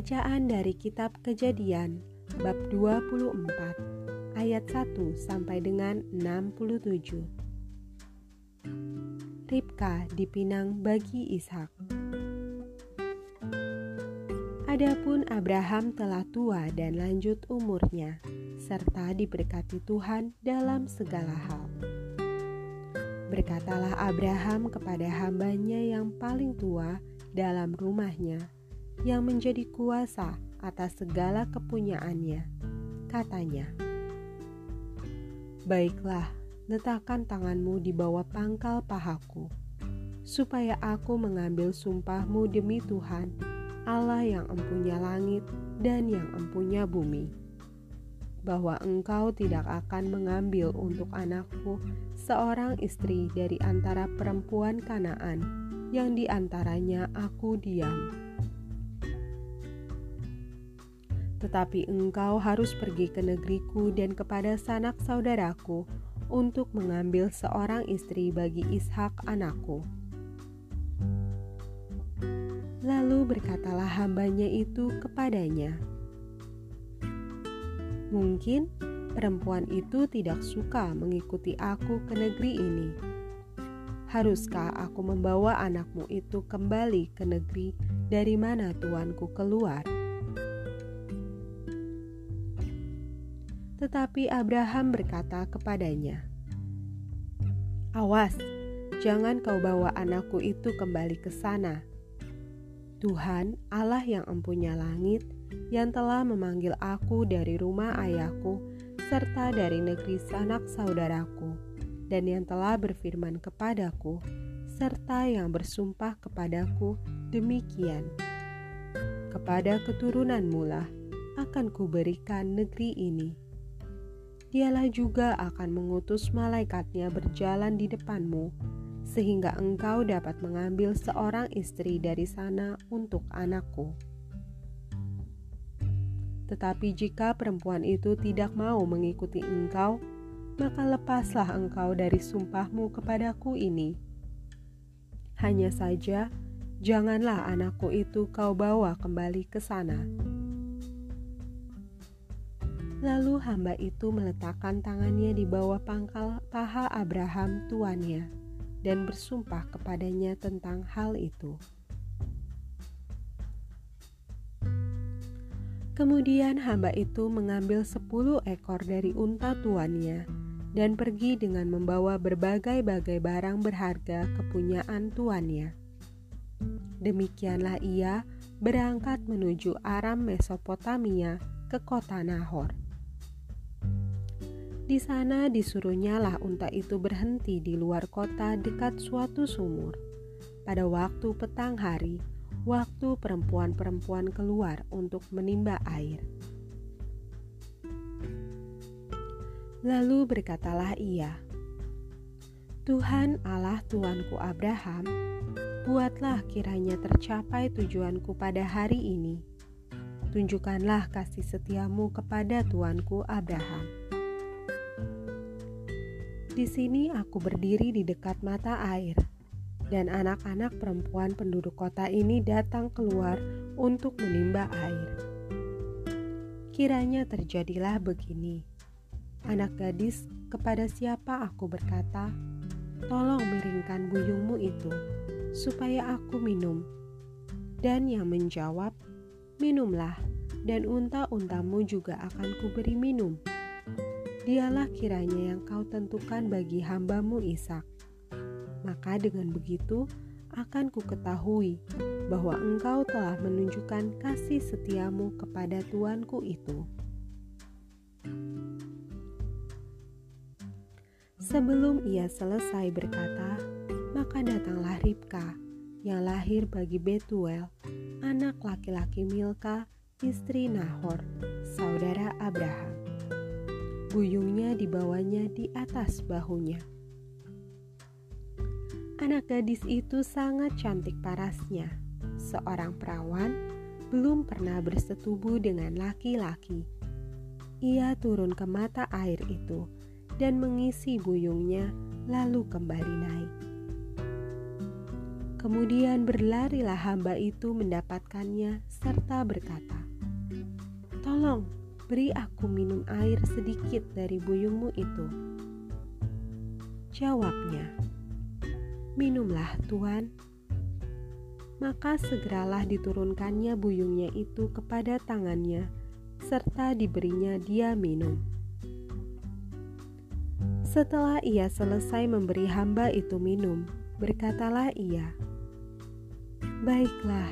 Bacaan dari kitab Kejadian bab 24 ayat 1 sampai dengan 67. Ribka dipinang bagi Ishak. Adapun Abraham telah tua dan lanjut umurnya, serta diberkati Tuhan dalam segala hal. Berkatalah Abraham kepada hambanya yang paling tua dalam rumahnya, yang menjadi kuasa atas segala kepunyaannya. Katanya, "Baiklah, letakkan tanganmu di bawah pangkal pahaku, supaya aku mengambil sumpahmu demi Tuhan, Allah yang empunya langit dan yang empunya bumi." bahwa engkau tidak akan mengambil untuk anakku seorang istri dari antara perempuan Kanaan yang di antaranya aku diam tetapi engkau harus pergi ke negeriku dan kepada sanak saudaraku untuk mengambil seorang istri bagi Ishak anakku. Lalu berkatalah hambanya itu kepadanya, Mungkin perempuan itu tidak suka mengikuti aku ke negeri ini. Haruskah aku membawa anakmu itu kembali ke negeri dari mana tuanku keluar?' Tetapi Abraham berkata kepadanya, "Awas, jangan kau bawa anakku itu kembali ke sana. Tuhan, Allah yang empunya langit, yang telah memanggil aku dari rumah ayahku serta dari negeri sanak saudaraku, dan yang telah berfirman kepadaku, serta yang bersumpah kepadaku demikian. Kepada keturunanmu lah akan kuberikan negeri ini." Dialah juga akan mengutus malaikatnya berjalan di depanmu, sehingga engkau dapat mengambil seorang istri dari sana untuk anakku. Tetapi jika perempuan itu tidak mau mengikuti engkau, maka lepaslah engkau dari sumpahmu kepadaku ini. Hanya saja, janganlah anakku itu kau bawa kembali ke sana Lalu hamba itu meletakkan tangannya di bawah pangkal paha Abraham tuannya dan bersumpah kepadanya tentang hal itu. Kemudian hamba itu mengambil sepuluh ekor dari unta tuannya dan pergi dengan membawa berbagai-bagai barang berharga kepunyaan tuannya. Demikianlah ia berangkat menuju Aram Mesopotamia ke kota Nahor. Di sana disuruhnya lah unta itu berhenti di luar kota dekat suatu sumur. Pada waktu petang hari, waktu perempuan-perempuan keluar untuk menimba air. Lalu berkatalah ia, Tuhan Allah Tuanku Abraham, buatlah kiranya tercapai tujuanku pada hari ini. Tunjukkanlah kasih setiamu kepada Tuanku Abraham di sini aku berdiri di dekat mata air, dan anak-anak perempuan penduduk kota ini datang keluar untuk menimba air. Kiranya terjadilah begini: anak gadis kepada siapa aku berkata, "Tolong miringkan buyungmu itu, supaya aku minum." Dan yang menjawab, "Minumlah, dan unta-untamu juga akan kuberi minum." Dialah kiranya yang kau tentukan bagi hambamu Ishak. Maka dengan begitu akan ku ketahui bahwa engkau telah menunjukkan kasih setiamu kepada tuanku itu. Sebelum ia selesai berkata, maka datanglah Ribka yang lahir bagi Betuel, anak laki-laki Milka, istri Nahor, saudara Abraham buyungnya dibawanya di atas bahunya. Anak gadis itu sangat cantik parasnya. Seorang perawan belum pernah bersetubuh dengan laki-laki. Ia turun ke mata air itu dan mengisi buyungnya, lalu kembali naik. Kemudian berlarilah hamba itu mendapatkannya serta berkata, "Tolong, beri aku minum air sedikit dari buyungmu itu." Jawabnya, "Minumlah, Tuan." Maka segeralah diturunkannya buyungnya itu kepada tangannya, serta diberinya dia minum. Setelah ia selesai memberi hamba itu minum, berkatalah ia, Baiklah,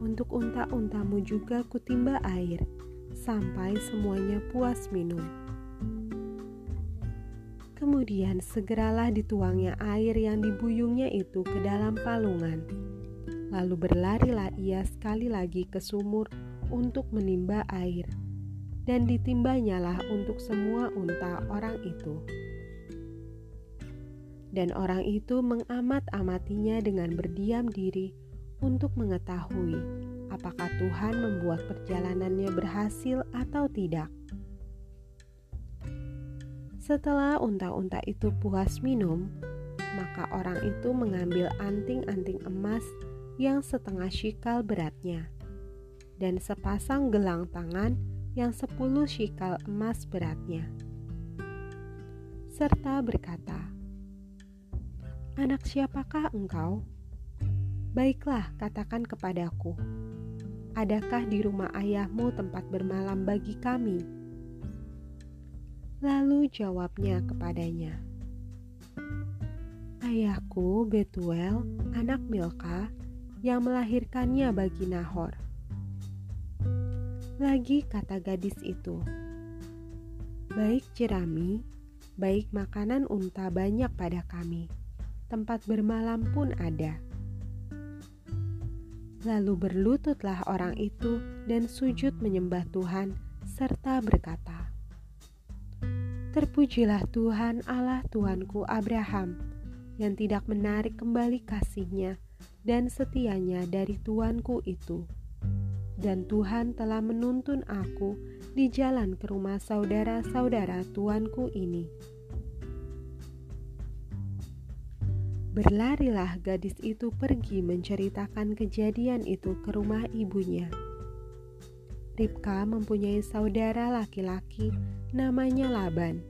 untuk unta-untamu juga kutimba air, sampai semuanya puas minum. Kemudian segeralah dituangnya air yang dibuyungnya itu ke dalam palungan. Lalu berlarilah ia sekali lagi ke sumur untuk menimba air, dan ditimbanyalah untuk semua unta orang itu. Dan orang itu mengamat-amatinya dengan berdiam diri untuk mengetahui apakah Tuhan membuat perjalanannya berhasil atau tidak. Setelah unta-unta itu puas minum, maka orang itu mengambil anting-anting emas yang setengah shikal beratnya dan sepasang gelang tangan yang sepuluh shikal emas beratnya. Serta berkata, Anak siapakah engkau? Baiklah, katakan kepadaku, adakah di rumah ayahmu tempat bermalam bagi kami? Lalu jawabnya kepadanya, Ayahku Betuel, anak Milka, yang melahirkannya bagi Nahor. Lagi kata gadis itu, Baik jerami, baik makanan unta banyak pada kami, tempat bermalam pun ada Lalu berlututlah orang itu dan sujud menyembah Tuhan serta berkata, Terpujilah Tuhan Allah Tuanku Abraham yang tidak menarik kembali kasihnya dan setianya dari Tuanku itu. Dan Tuhan telah menuntun aku di jalan ke rumah saudara-saudara Tuanku ini Berlarilah gadis itu pergi menceritakan kejadian itu ke rumah ibunya. Ribka mempunyai saudara laki-laki namanya Laban.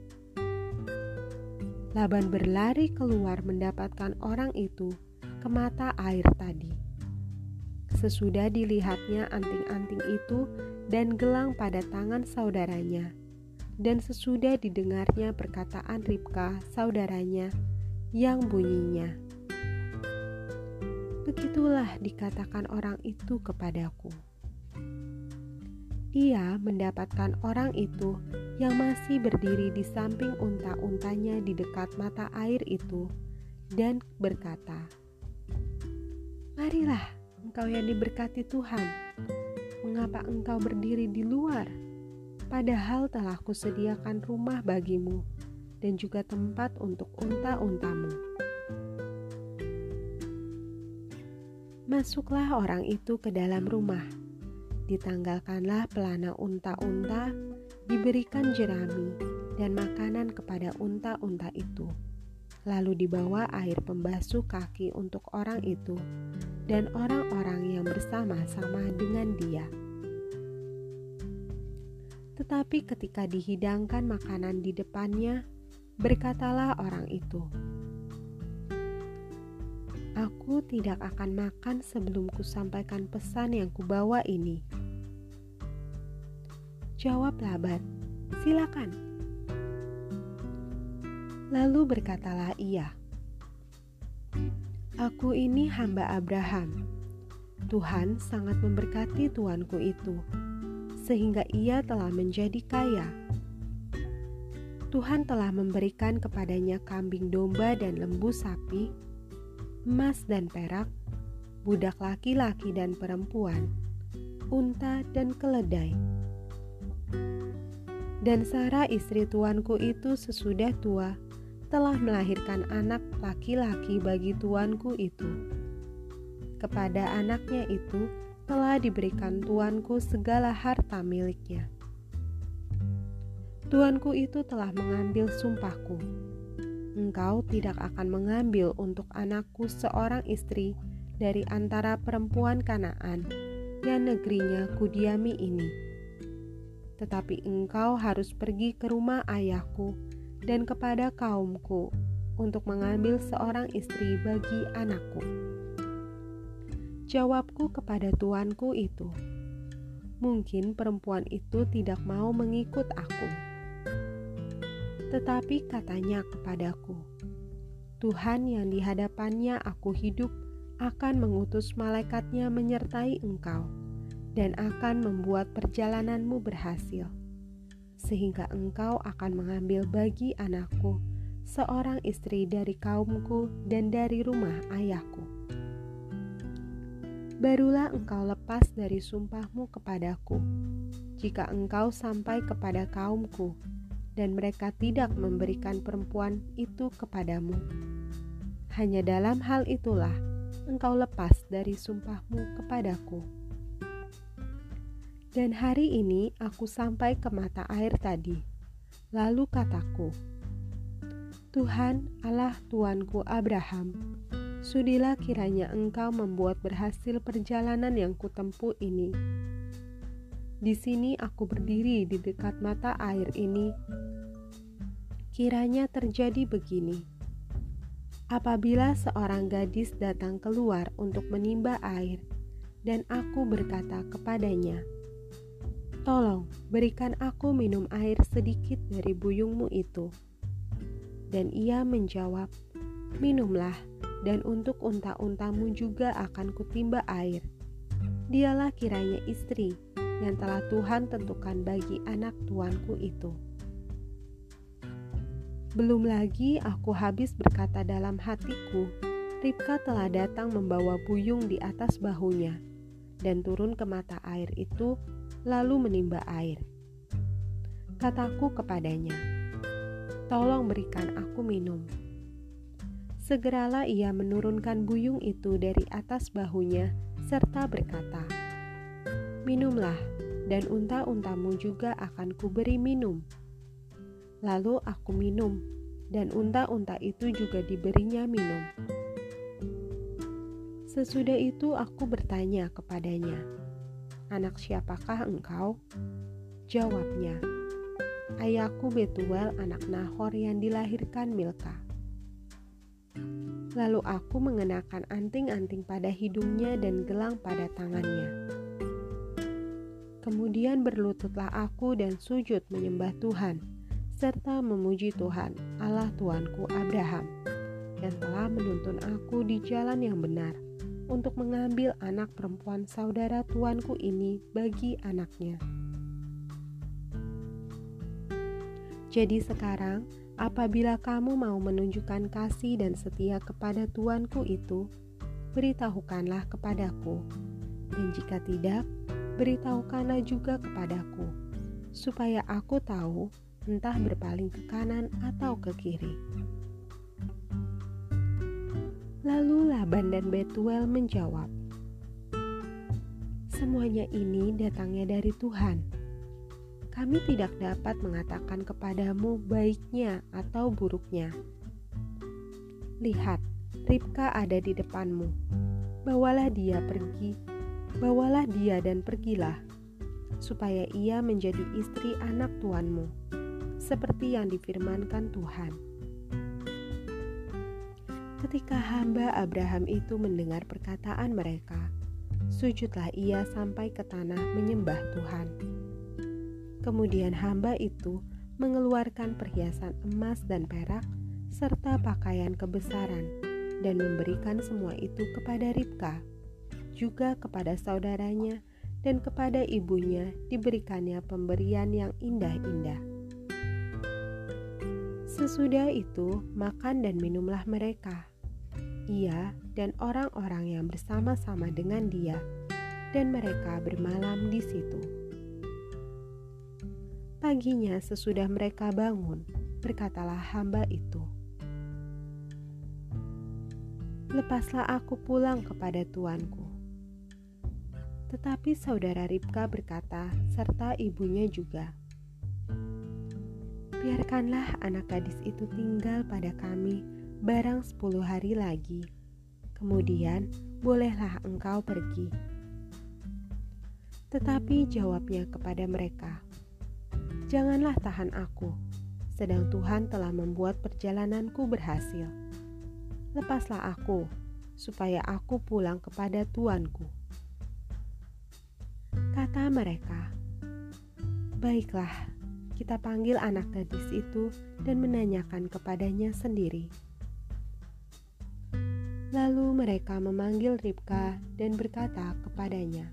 Laban berlari keluar mendapatkan orang itu ke mata air tadi. Sesudah dilihatnya anting-anting itu dan gelang pada tangan saudaranya, dan sesudah didengarnya perkataan Ribka, saudaranya, yang bunyinya, "Begitulah dikatakan orang itu kepadaku." Ia mendapatkan orang itu yang masih berdiri di samping unta-untanya di dekat mata air itu, dan berkata, "Marilah, engkau yang diberkati Tuhan, mengapa engkau berdiri di luar? Padahal telah kusediakan rumah bagimu." Dan juga tempat untuk unta-untamu. Masuklah orang itu ke dalam rumah. Ditanggalkanlah pelana unta-unta, diberikan jerami dan makanan kepada unta-unta itu. Lalu dibawa air pembasuh kaki untuk orang itu dan orang-orang yang bersama-sama dengan dia. Tetapi ketika dihidangkan makanan di depannya, Berkatalah orang itu, Aku tidak akan makan sebelum kusampaikan pesan yang kubawa ini. Jawab Laban, silakan. Lalu berkatalah ia, Aku ini hamba Abraham. Tuhan sangat memberkati tuanku itu, sehingga ia telah menjadi kaya Tuhan telah memberikan kepadanya kambing domba dan lembu sapi, emas dan perak, budak laki-laki dan perempuan, unta dan keledai. Dan Sarah istri tuanku itu sesudah tua telah melahirkan anak laki-laki bagi tuanku itu. Kepada anaknya itu telah diberikan tuanku segala harta miliknya. Tuanku itu telah mengambil sumpahku. Engkau tidak akan mengambil untuk anakku seorang istri dari antara perempuan Kanaan yang negerinya kudiami ini. Tetapi engkau harus pergi ke rumah ayahku dan kepada kaumku untuk mengambil seorang istri bagi anakku. Jawabku kepada tuanku itu, mungkin perempuan itu tidak mau mengikut aku. Tetapi katanya kepadaku, Tuhan yang di hadapannya aku hidup akan mengutus malaikatnya menyertai engkau dan akan membuat perjalananmu berhasil, sehingga engkau akan mengambil bagi anakku seorang istri dari kaumku dan dari rumah ayahku. Barulah engkau lepas dari sumpahmu kepadaku, jika engkau sampai kepada kaumku, dan mereka tidak memberikan perempuan itu kepadamu. Hanya dalam hal itulah engkau lepas dari sumpahmu kepadaku. Dan hari ini aku sampai ke mata air tadi. Lalu kataku, Tuhan Allah Tuanku Abraham, sudilah kiranya engkau membuat berhasil perjalanan yang kutempuh ini. Di sini aku berdiri di dekat mata air ini. Kiranya terjadi begini. Apabila seorang gadis datang keluar untuk menimba air, dan aku berkata kepadanya, Tolong berikan aku minum air sedikit dari buyungmu itu. Dan ia menjawab, Minumlah, dan untuk unta-untamu juga akan kutimba air. Dialah kiranya istri yang telah Tuhan tentukan bagi anak tuanku itu. Belum lagi aku habis berkata dalam hatiku, Ribka telah datang membawa buyung di atas bahunya dan turun ke mata air itu lalu menimba air. Kataku kepadanya, "Tolong berikan aku minum." Segeralah ia menurunkan buyung itu dari atas bahunya serta berkata, "Minumlah, dan unta-untamu juga akan kuberi minum." Lalu aku minum, dan unta-unta itu juga diberinya minum. Sesudah itu aku bertanya kepadanya, Anak siapakah engkau? Jawabnya, Ayahku Betuel anak Nahor yang dilahirkan Milka. Lalu aku mengenakan anting-anting pada hidungnya dan gelang pada tangannya. Kemudian berlututlah aku dan sujud menyembah Tuhan, serta memuji Tuhan, Allah Tuanku Abraham, yang telah menuntun aku di jalan yang benar untuk mengambil anak perempuan saudara tuanku ini bagi anaknya. Jadi sekarang, apabila kamu mau menunjukkan kasih dan setia kepada tuanku itu, beritahukanlah kepadaku. Dan jika tidak, beritahukanlah juga kepadaku, supaya aku tahu entah berpaling ke kanan atau ke kiri. Lalu Laban dan Betuel menjawab, "Semuanya ini datangnya dari Tuhan. Kami tidak dapat mengatakan kepadamu baiknya atau buruknya. Lihat, Ribka ada di depanmu. Bawalah dia pergi, bawalah dia dan pergilah, supaya ia menjadi istri anak tuanmu, seperti yang difirmankan Tuhan." Ketika hamba Abraham itu mendengar perkataan mereka, sujudlah ia sampai ke tanah menyembah Tuhan. Kemudian hamba itu mengeluarkan perhiasan emas dan perak serta pakaian kebesaran dan memberikan semua itu kepada Ribka, juga kepada saudaranya dan kepada ibunya diberikannya pemberian yang indah-indah. Sesudah itu, makan dan minumlah mereka ia dan orang-orang yang bersama-sama dengan dia, dan mereka bermalam di situ. Paginya, sesudah mereka bangun, berkatalah hamba itu, "Lepaslah aku pulang kepada tuanku." Tetapi saudara Ribka berkata, serta ibunya juga, "Biarkanlah anak gadis itu tinggal pada kami." barang sepuluh hari lagi. Kemudian bolehlah engkau pergi. Tetapi jawabnya kepada mereka, Janganlah tahan aku, sedang Tuhan telah membuat perjalananku berhasil. Lepaslah aku, supaya aku pulang kepada tuanku. Kata mereka, Baiklah, kita panggil anak gadis itu dan menanyakan kepadanya sendiri. Lalu mereka memanggil Ribka dan berkata kepadanya,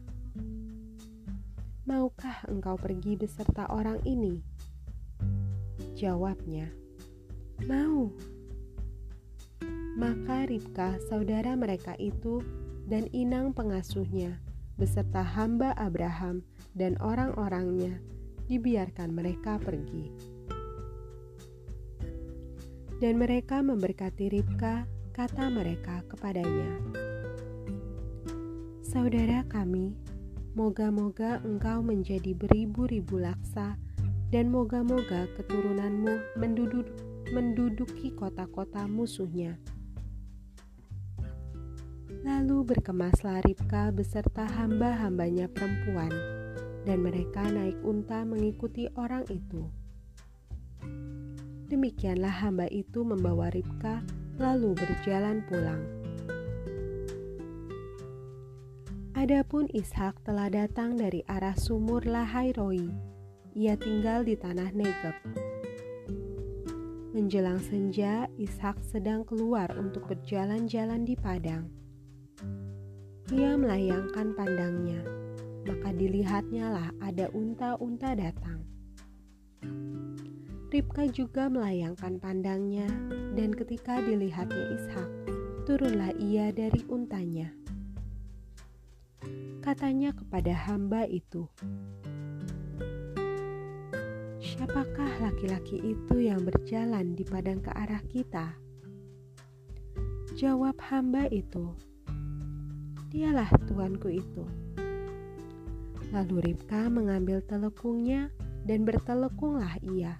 "Maukah engkau pergi beserta orang ini?" Jawabnya, "Mau." Maka Ribka, saudara mereka itu, dan inang pengasuhnya, beserta hamba Abraham dan orang-orangnya, dibiarkan mereka pergi. Dan mereka memberkati Ribka kata mereka kepadanya, "Saudara kami, moga-moga engkau menjadi beribu-ribu laksa, dan moga-moga keturunanmu menduduk, menduduki kota-kota musuhnya." Lalu berkemaslah Ribka beserta hamba-hambanya perempuan, dan mereka naik unta mengikuti orang itu. Demikianlah hamba itu membawa Ribka lalu berjalan pulang. Adapun Ishak telah datang dari arah sumur Lahairoi. Ia tinggal di tanah Negeb. Menjelang senja, Ishak sedang keluar untuk berjalan-jalan di padang. Ia melayangkan pandangnya, maka dilihatnya lah ada unta-unta datang. Ribka juga melayangkan pandangnya, dan ketika dilihatnya Ishak, turunlah ia dari untanya. Katanya kepada hamba itu, "Siapakah laki-laki itu yang berjalan di padang ke arah kita?" Jawab hamba itu, "Dialah tuanku itu." Lalu Ribka mengambil telekungnya dan bertelekunglah ia.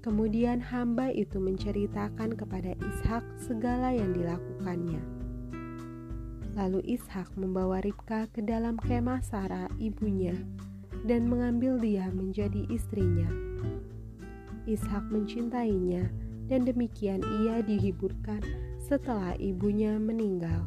Kemudian hamba itu menceritakan kepada Ishak segala yang dilakukannya. Lalu Ishak membawa Ribka ke dalam kemah Sarah ibunya dan mengambil dia menjadi istrinya. Ishak mencintainya dan demikian ia dihiburkan setelah ibunya meninggal.